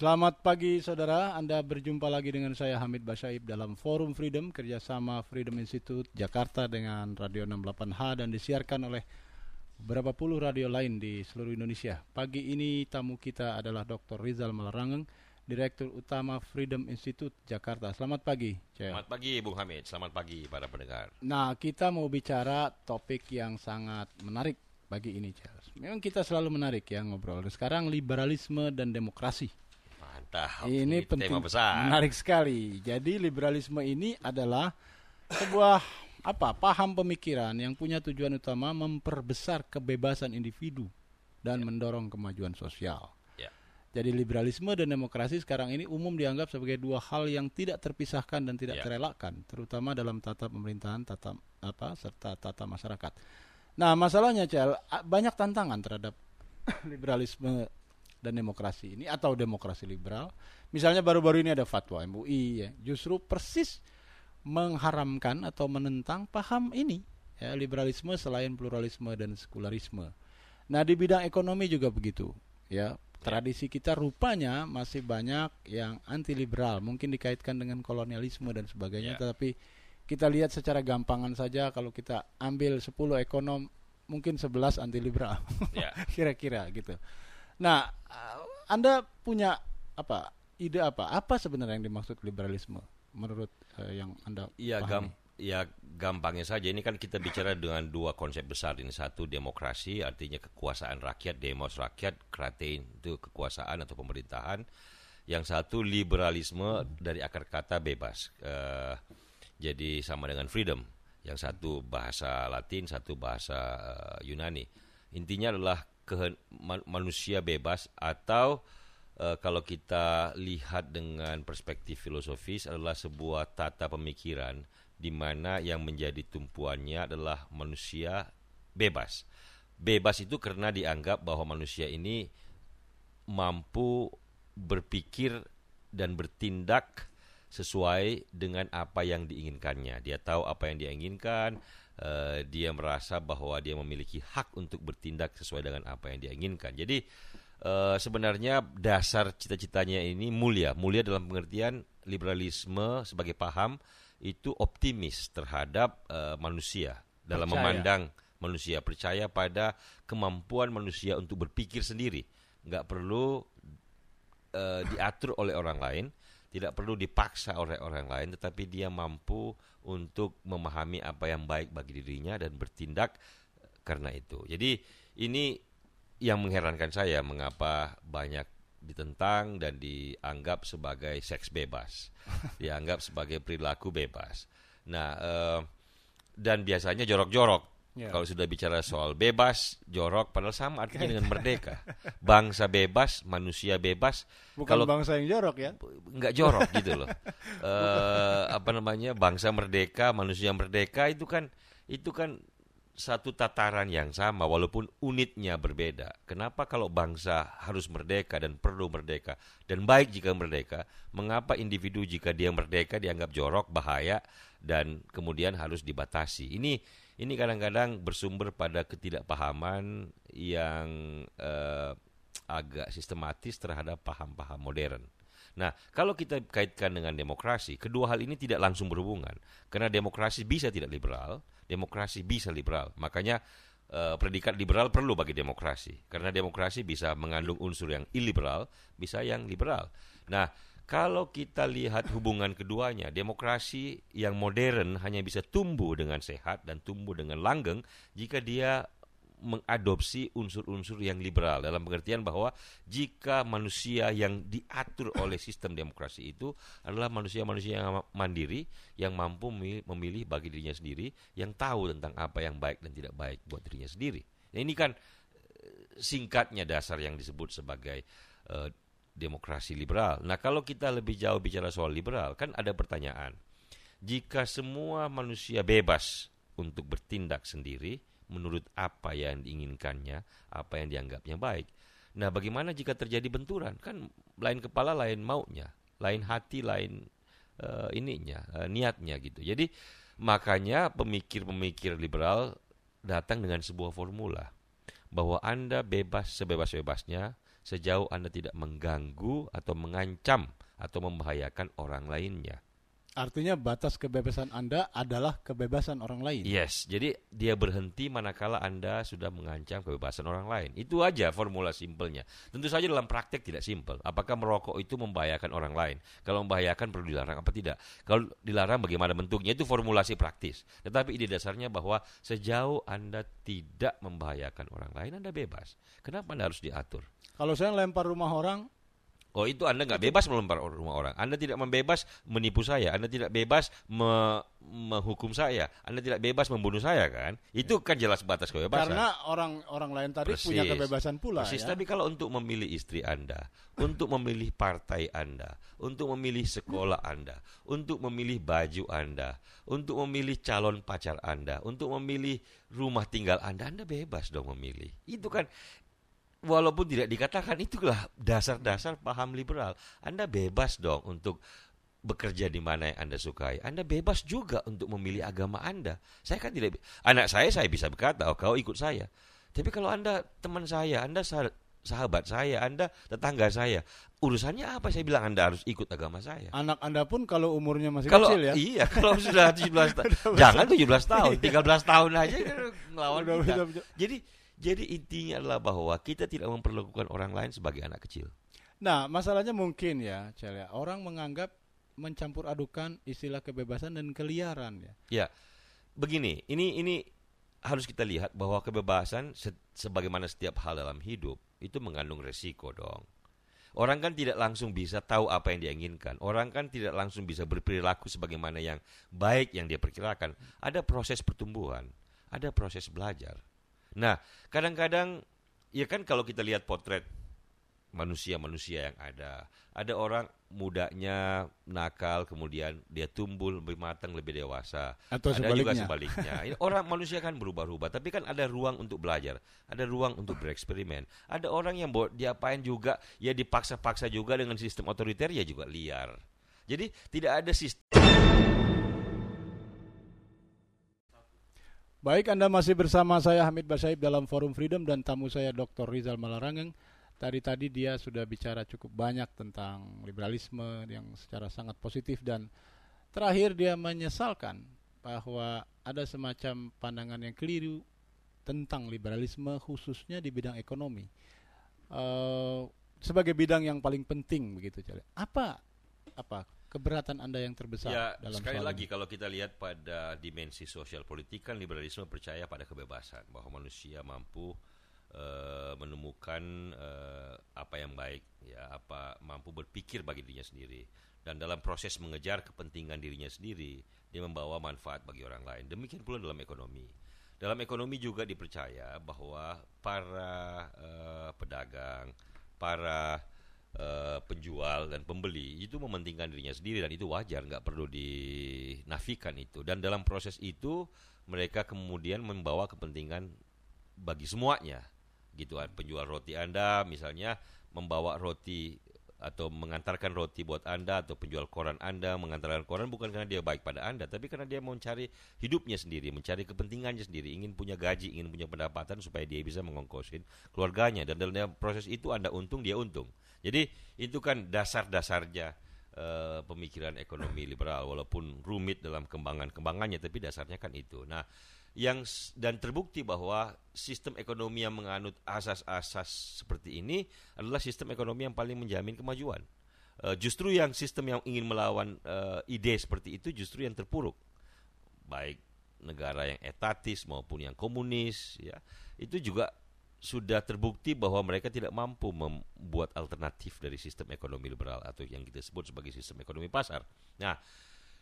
Selamat pagi saudara, Anda berjumpa lagi dengan saya Hamid Basyaib dalam Forum Freedom kerjasama Freedom Institute Jakarta dengan Radio 68H dan disiarkan oleh beberapa puluh radio lain di seluruh Indonesia. Pagi ini tamu kita adalah Dr. Rizal Malarangeng, Direktur Utama Freedom Institute Jakarta. Selamat pagi, Cel. Selamat pagi, Bung Hamid. Selamat pagi para pendengar. Nah, kita mau bicara topik yang sangat menarik pagi ini, Cel. Memang kita selalu menarik ya ngobrol. Sekarang liberalisme dan demokrasi. Mantap. Ini, ini penting, tema besar. Menarik sekali. Jadi liberalisme ini adalah sebuah apa paham pemikiran yang punya tujuan utama memperbesar kebebasan individu dan ya. mendorong kemajuan sosial. Ya. Jadi liberalisme dan demokrasi sekarang ini umum dianggap sebagai dua hal yang tidak terpisahkan dan tidak ya. terelakkan, terutama dalam tata pemerintahan, tata apa serta tata masyarakat. Nah, masalahnya Cel, banyak tantangan terhadap liberalisme dan demokrasi ini atau demokrasi liberal. Misalnya baru-baru ini ada fatwa MUI ya, justru persis mengharamkan atau menentang paham ini ya liberalisme selain pluralisme dan sekularisme. Nah, di bidang ekonomi juga begitu ya. Tradisi kita rupanya masih banyak yang anti liberal, mungkin dikaitkan dengan kolonialisme dan sebagainya, yeah. tetapi kita lihat secara gampangan saja kalau kita ambil 10 ekonom mungkin 11 anti liberal. Yeah. Kira-kira gitu. Nah, Anda punya apa ide apa? Apa sebenarnya yang dimaksud liberalisme? Menurut uh, yang Anda Iya, gam ya gampangnya saja. Ini kan kita bicara dengan dua konsep besar ini. Satu demokrasi artinya kekuasaan rakyat demos rakyat kratein itu kekuasaan atau pemerintahan. Yang satu liberalisme dari akar kata bebas uh, jadi sama dengan freedom. Yang satu bahasa Latin satu bahasa uh, Yunani. Intinya adalah ke manusia bebas atau uh, kalau kita lihat dengan perspektif filosofis adalah sebuah tata pemikiran di mana yang menjadi tumpuannya adalah manusia bebas. Bebas itu karena dianggap bahwa manusia ini mampu berpikir dan bertindak sesuai dengan apa yang diinginkannya. Dia tahu apa yang dia inginkan, uh, dia merasa bahwa dia memiliki hak untuk bertindak sesuai dengan apa yang dia inginkan. Jadi uh, sebenarnya dasar cita-citanya ini mulia, mulia dalam pengertian liberalisme sebagai paham itu optimis terhadap uh, manusia dalam percaya. memandang manusia percaya pada kemampuan manusia untuk berpikir sendiri, nggak perlu uh, diatur oleh orang lain tidak perlu dipaksa oleh orang lain tetapi dia mampu untuk memahami apa yang baik bagi dirinya dan bertindak eh, karena itu. Jadi ini yang mengherankan saya mengapa banyak ditentang dan dianggap sebagai seks bebas, dianggap sebagai perilaku bebas. Nah, eh, dan biasanya jorok-jorok Yeah. Kalau sudah bicara soal bebas, jorok, padahal sama artinya dengan merdeka. Bangsa bebas, manusia bebas. Bukan kalau bangsa yang jorok ya? Enggak jorok gitu loh. uh, apa namanya bangsa merdeka, manusia merdeka itu kan itu kan satu tataran yang sama walaupun unitnya berbeda. Kenapa kalau bangsa harus merdeka dan perlu merdeka dan baik jika merdeka, mengapa individu jika dia merdeka dianggap jorok, bahaya dan kemudian harus dibatasi? Ini ini kadang-kadang bersumber pada ketidakpahaman yang uh, agak sistematis terhadap paham-paham modern. Nah, kalau kita kaitkan dengan demokrasi, kedua hal ini tidak langsung berhubungan. Karena demokrasi bisa tidak liberal, demokrasi bisa liberal. Makanya uh, predikat liberal perlu bagi demokrasi. Karena demokrasi bisa mengandung unsur yang iliberal, bisa yang liberal. Nah, kalau kita lihat hubungan keduanya, demokrasi yang modern hanya bisa tumbuh dengan sehat dan tumbuh dengan langgeng jika dia mengadopsi unsur-unsur yang liberal dalam pengertian bahwa jika manusia yang diatur oleh sistem demokrasi itu adalah manusia-manusia yang mandiri yang mampu memilih bagi dirinya sendiri yang tahu tentang apa yang baik dan tidak baik buat dirinya sendiri. Nah, ini kan eh, singkatnya dasar yang disebut sebagai uh, demokrasi liberal. Nah, kalau kita lebih jauh bicara soal liberal, kan ada pertanyaan. Jika semua manusia bebas untuk bertindak sendiri menurut apa yang diinginkannya, apa yang dianggapnya baik. Nah, bagaimana jika terjadi benturan? Kan lain kepala, lain maunya, lain hati, lain uh, ininya, uh, niatnya gitu. Jadi makanya pemikir-pemikir liberal datang dengan sebuah formula bahwa Anda bebas sebebas-bebasnya sejauh Anda tidak mengganggu atau mengancam atau membahayakan orang lainnya. Artinya batas kebebasan Anda adalah kebebasan orang lain. Yes, jadi dia berhenti manakala Anda sudah mengancam kebebasan orang lain. Itu aja formula simpelnya. Tentu saja dalam praktek tidak simpel. Apakah merokok itu membahayakan orang lain? Kalau membahayakan perlu dilarang apa tidak? Kalau dilarang bagaimana bentuknya? Itu formulasi praktis. Tetapi ide dasarnya bahwa sejauh Anda tidak membahayakan orang lain, Anda bebas. Kenapa Anda harus diatur? Kalau saya lempar rumah orang, Oh itu Anda nggak bebas melempar rumah orang. Anda tidak membebas menipu saya. Anda tidak bebas me menghukum saya. Anda tidak bebas membunuh saya kan? Itu kan jelas batas kebebasan. Karena orang-orang lain tadi Persis. punya kebebasan pula. Persis. Ya? Tapi kalau untuk memilih istri Anda, untuk memilih partai Anda, untuk memilih sekolah Anda, untuk memilih baju Anda, untuk memilih calon pacar Anda, untuk memilih rumah tinggal Anda, Anda bebas dong memilih. Itu kan walaupun tidak dikatakan itulah dasar-dasar paham liberal. Anda bebas dong untuk bekerja di mana yang Anda sukai. Anda bebas juga untuk memilih agama Anda. Saya kan tidak anak saya saya bisa berkata, "Oh, kau ikut saya." Tapi kalau Anda teman saya, Anda sahabat saya, Anda tetangga saya, urusannya apa saya bilang Anda harus ikut agama saya? Anak Anda pun kalau umurnya masih kalau, kecil ya. Iya, kalau sudah 17 tahun. jangan 17 tahun, 13 tahun aja kan melawan kita. Jadi jadi intinya adalah bahwa kita tidak memperlakukan orang lain sebagai anak kecil. Nah, masalahnya mungkin ya, Celia, orang menganggap mencampur adukan istilah kebebasan dan keliaran ya. Ya. Begini, ini ini harus kita lihat bahwa kebebasan se sebagaimana setiap hal dalam hidup itu mengandung resiko dong. Orang kan tidak langsung bisa tahu apa yang dia inginkan. Orang kan tidak langsung bisa berperilaku sebagaimana yang baik yang dia perkirakan. Ada proses pertumbuhan, ada proses belajar. Nah, kadang-kadang ya kan kalau kita lihat potret manusia-manusia yang ada, ada orang mudanya nakal, kemudian dia tumbuh lebih matang, lebih dewasa. Atau ada sebaliknya. juga sebaliknya. orang manusia kan berubah-ubah, tapi kan ada ruang untuk belajar, ada ruang untuk bereksperimen. Ada orang yang diapain juga, ya dipaksa-paksa juga dengan sistem otoriter, ya juga liar. Jadi tidak ada sistem Baik, Anda masih bersama saya Hamid Basaib dalam Forum Freedom dan tamu saya Dr. Rizal Malarangeng. Tadi-tadi dia sudah bicara cukup banyak tentang liberalisme yang secara sangat positif dan terakhir dia menyesalkan bahwa ada semacam pandangan yang keliru tentang liberalisme khususnya di bidang ekonomi. Uh, sebagai bidang yang paling penting begitu, Apa apa keberatan Anda yang terbesar ya, dalam sekali lagi ini? kalau kita lihat pada dimensi sosial politik kan liberalisme percaya pada kebebasan bahwa manusia mampu uh, menemukan uh, apa yang baik ya apa mampu berpikir bagi dirinya sendiri. Dan dalam proses mengejar kepentingan dirinya sendiri dia membawa manfaat bagi orang lain. Demikian pula dalam ekonomi. Dalam ekonomi juga dipercaya bahwa para uh, pedagang para uh, penjual dan pembeli itu mementingkan dirinya sendiri dan itu wajar nggak perlu dinafikan itu. Dan dalam proses itu mereka kemudian membawa kepentingan bagi semuanya. Gitu kan penjual roti anda misalnya membawa roti atau mengantarkan roti buat Anda atau penjual koran Anda mengantarkan koran bukan karena dia baik pada Anda tapi karena dia mau mencari hidupnya sendiri, mencari kepentingannya sendiri, ingin punya gaji, ingin punya pendapatan supaya dia bisa mengongkosin keluarganya. Dan dalam proses itu Anda untung, dia untung. Jadi itu kan dasar-dasarnya uh, pemikiran ekonomi liberal walaupun rumit dalam kembangan-kembangannya tapi dasarnya kan itu. Nah, yang dan terbukti bahwa sistem ekonomi yang menganut asas-asas seperti ini adalah sistem ekonomi yang paling menjamin kemajuan. Uh, justru yang sistem yang ingin melawan uh, ide seperti itu justru yang terpuruk. Baik negara yang etatis maupun yang komunis ya. Itu juga sudah terbukti bahwa mereka tidak mampu membuat alternatif dari sistem ekonomi liberal atau yang kita sebut sebagai sistem ekonomi pasar. Nah,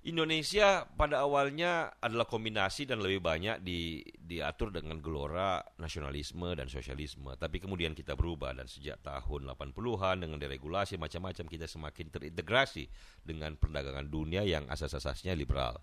Indonesia pada awalnya adalah kombinasi dan lebih banyak di, diatur dengan gelora nasionalisme dan sosialisme. Tapi kemudian kita berubah dan sejak tahun 80-an dengan deregulasi macam-macam kita semakin terintegrasi dengan perdagangan dunia yang asas-asasnya liberal.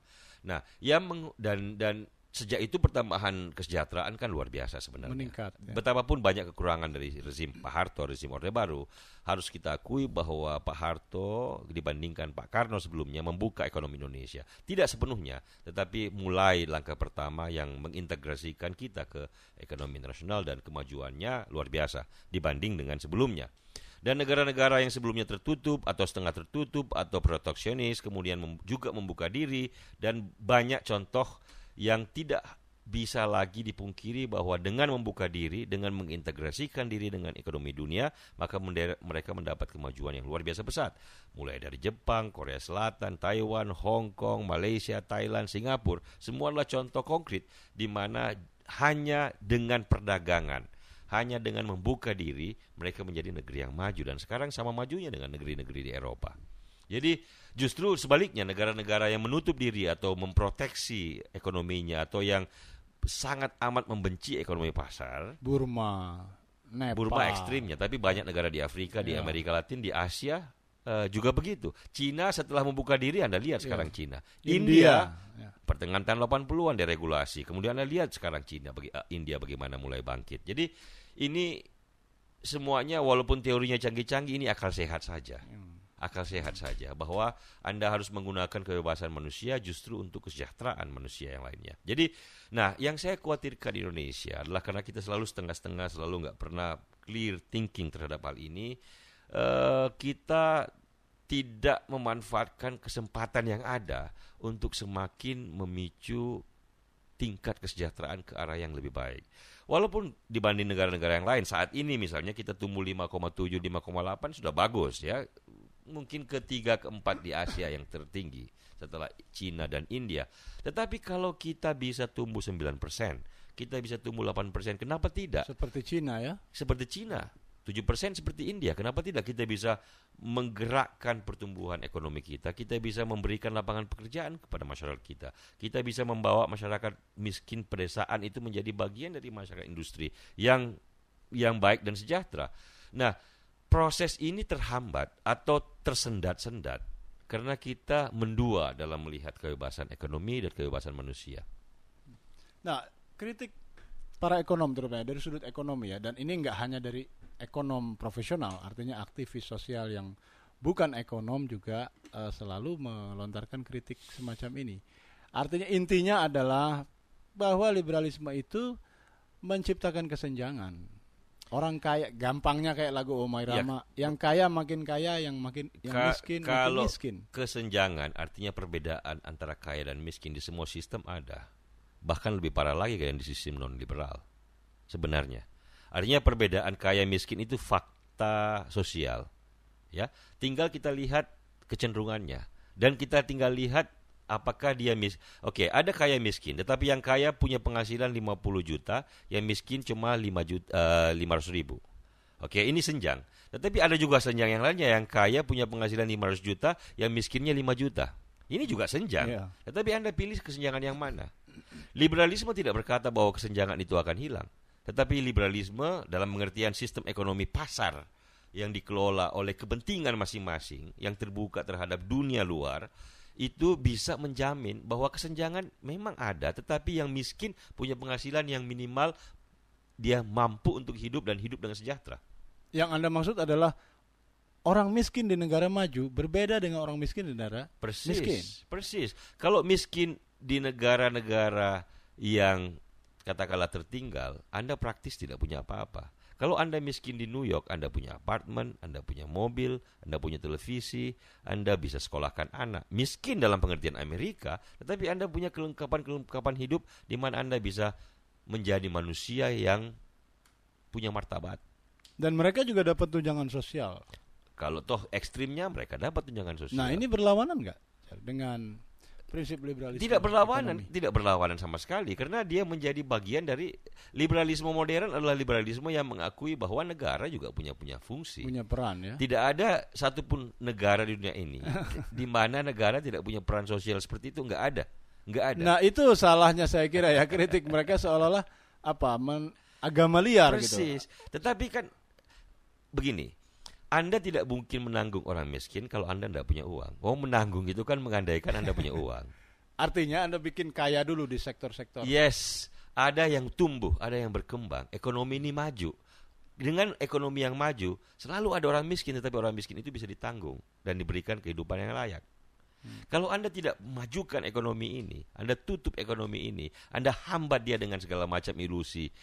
Nah, yang dan dan sejak itu pertambahan kesejahteraan kan luar biasa sebenarnya. Meningkat. Ya. Betapapun banyak kekurangan dari rezim Pak Harto, rezim Orde Baru, harus kita akui bahwa Pak Harto dibandingkan Pak Karno sebelumnya membuka ekonomi Indonesia. Tidak sepenuhnya, tetapi mulai langkah pertama yang mengintegrasikan kita ke ekonomi internasional dan kemajuannya luar biasa dibanding dengan sebelumnya. Dan negara-negara yang sebelumnya tertutup atau setengah tertutup atau proteksionis kemudian mem juga membuka diri dan banyak contoh yang tidak bisa lagi dipungkiri bahwa dengan membuka diri, dengan mengintegrasikan diri dengan ekonomi dunia, maka mereka mendapat kemajuan yang luar biasa besar. Mulai dari Jepang, Korea Selatan, Taiwan, Hong Kong, Malaysia, Thailand, Singapura, semua adalah contoh konkret di mana hanya dengan perdagangan, hanya dengan membuka diri, mereka menjadi negeri yang maju dan sekarang sama majunya dengan negeri-negeri di Eropa. Jadi justru sebaliknya negara-negara yang menutup diri atau memproteksi ekonominya atau yang sangat amat membenci ekonomi pasar. Burma, Nepal. Burma ekstrimnya, tapi banyak negara di Afrika, di ya. Amerika Latin, di Asia uh, juga begitu. Cina setelah membuka diri Anda lihat ya. sekarang Cina. India, India ya. pertengahan tahun 80-an deregulasi. Kemudian Anda lihat sekarang Cina bagi uh, India bagaimana mulai bangkit. Jadi ini semuanya walaupun teorinya canggih-canggih ini akal sehat saja. Hmm akal sehat saja bahwa Anda harus menggunakan kebebasan manusia justru untuk kesejahteraan manusia yang lainnya. Jadi, nah yang saya khawatirkan di Indonesia adalah karena kita selalu setengah-setengah, selalu nggak pernah clear thinking terhadap hal ini, uh, kita tidak memanfaatkan kesempatan yang ada untuk semakin memicu tingkat kesejahteraan ke arah yang lebih baik. Walaupun dibanding negara-negara yang lain saat ini misalnya kita tumbuh 5,7 5,8 sudah bagus ya mungkin ketiga keempat di Asia yang tertinggi setelah Cina dan India. Tetapi kalau kita bisa tumbuh 9%, kita bisa tumbuh 8%, kenapa tidak? Seperti Cina ya? Seperti Cina. 7% seperti India. Kenapa tidak kita bisa menggerakkan pertumbuhan ekonomi kita? Kita bisa memberikan lapangan pekerjaan kepada masyarakat kita. Kita bisa membawa masyarakat miskin pedesaan itu menjadi bagian dari masyarakat industri yang yang baik dan sejahtera. Nah, proses ini terhambat atau tersendat-sendat karena kita mendua dalam melihat kebebasan ekonomi dan kebebasan manusia. Nah, kritik para ekonom terutama dari sudut ekonomi ya dan ini nggak hanya dari ekonom profesional, artinya aktivis sosial yang bukan ekonom juga uh, selalu melontarkan kritik semacam ini. Artinya intinya adalah bahwa liberalisme itu menciptakan kesenjangan Orang kaya gampangnya kayak lagu Omai ya. Rama, ya. yang kaya makin kaya, yang makin yang Ka miskin kalau makin miskin. kesenjangan artinya perbedaan antara kaya dan miskin di semua sistem ada. Bahkan lebih parah lagi kayak di sistem non liberal. Sebenarnya. Artinya perbedaan kaya miskin itu fakta sosial. Ya, tinggal kita lihat kecenderungannya dan kita tinggal lihat apakah dia mis Oke, okay, ada kaya miskin, tetapi yang kaya punya penghasilan 50 juta, yang miskin cuma 5 juta uh, 500 ribu. Oke, okay, ini senjang. Tetapi ada juga senjang yang lainnya yang kaya punya penghasilan 500 juta, yang miskinnya 5 juta. Ini juga senjang. Yeah. Tetapi Anda pilih kesenjangan yang mana? Liberalisme tidak berkata bahwa kesenjangan itu akan hilang. Tetapi liberalisme dalam pengertian sistem ekonomi pasar yang dikelola oleh kepentingan masing-masing yang terbuka terhadap dunia luar itu bisa menjamin bahwa kesenjangan memang ada, tetapi yang miskin punya penghasilan yang minimal dia mampu untuk hidup dan hidup dengan sejahtera. Yang Anda maksud adalah orang miskin di negara maju berbeda dengan orang miskin di negara persis, miskin. Persis. Kalau miskin di negara-negara yang katakanlah tertinggal, Anda praktis tidak punya apa-apa. Kalau Anda miskin di New York, Anda punya apartemen, Anda punya mobil, Anda punya televisi, Anda bisa sekolahkan anak. Miskin dalam pengertian Amerika, tetapi Anda punya kelengkapan-kelengkapan hidup di mana Anda bisa menjadi manusia yang punya martabat. Dan mereka juga dapat tunjangan sosial. Kalau toh ekstrimnya mereka dapat tunjangan sosial. Nah ini berlawanan nggak dengan prinsip liberalisme tidak berlawanan ekonomi. tidak berlawanan sama sekali. Karena dia menjadi bagian dari liberalisme modern adalah liberalisme yang mengakui bahwa negara juga punya punya fungsi. Punya peran ya. Tidak ada satupun negara di dunia ini di mana negara tidak punya peran sosial seperti itu. Nggak ada. Nggak ada. Nah itu salahnya saya kira ya kritik mereka seolah-olah apa? Men, agama liar gitu. persis. Gitu. tetapi kan begini anda tidak mungkin menanggung orang miskin kalau Anda tidak punya uang. Oh menanggung itu kan mengandaikan Anda punya uang. Artinya Anda bikin kaya dulu di sektor-sektor. Yes, ada yang tumbuh, ada yang berkembang. Ekonomi ini maju. Dengan ekonomi yang maju, selalu ada orang miskin, tetapi orang miskin itu bisa ditanggung dan diberikan kehidupan yang layak. Hmm. Kalau Anda tidak majukan ekonomi ini, Anda tutup ekonomi ini, Anda hambat dia dengan segala macam ilusi.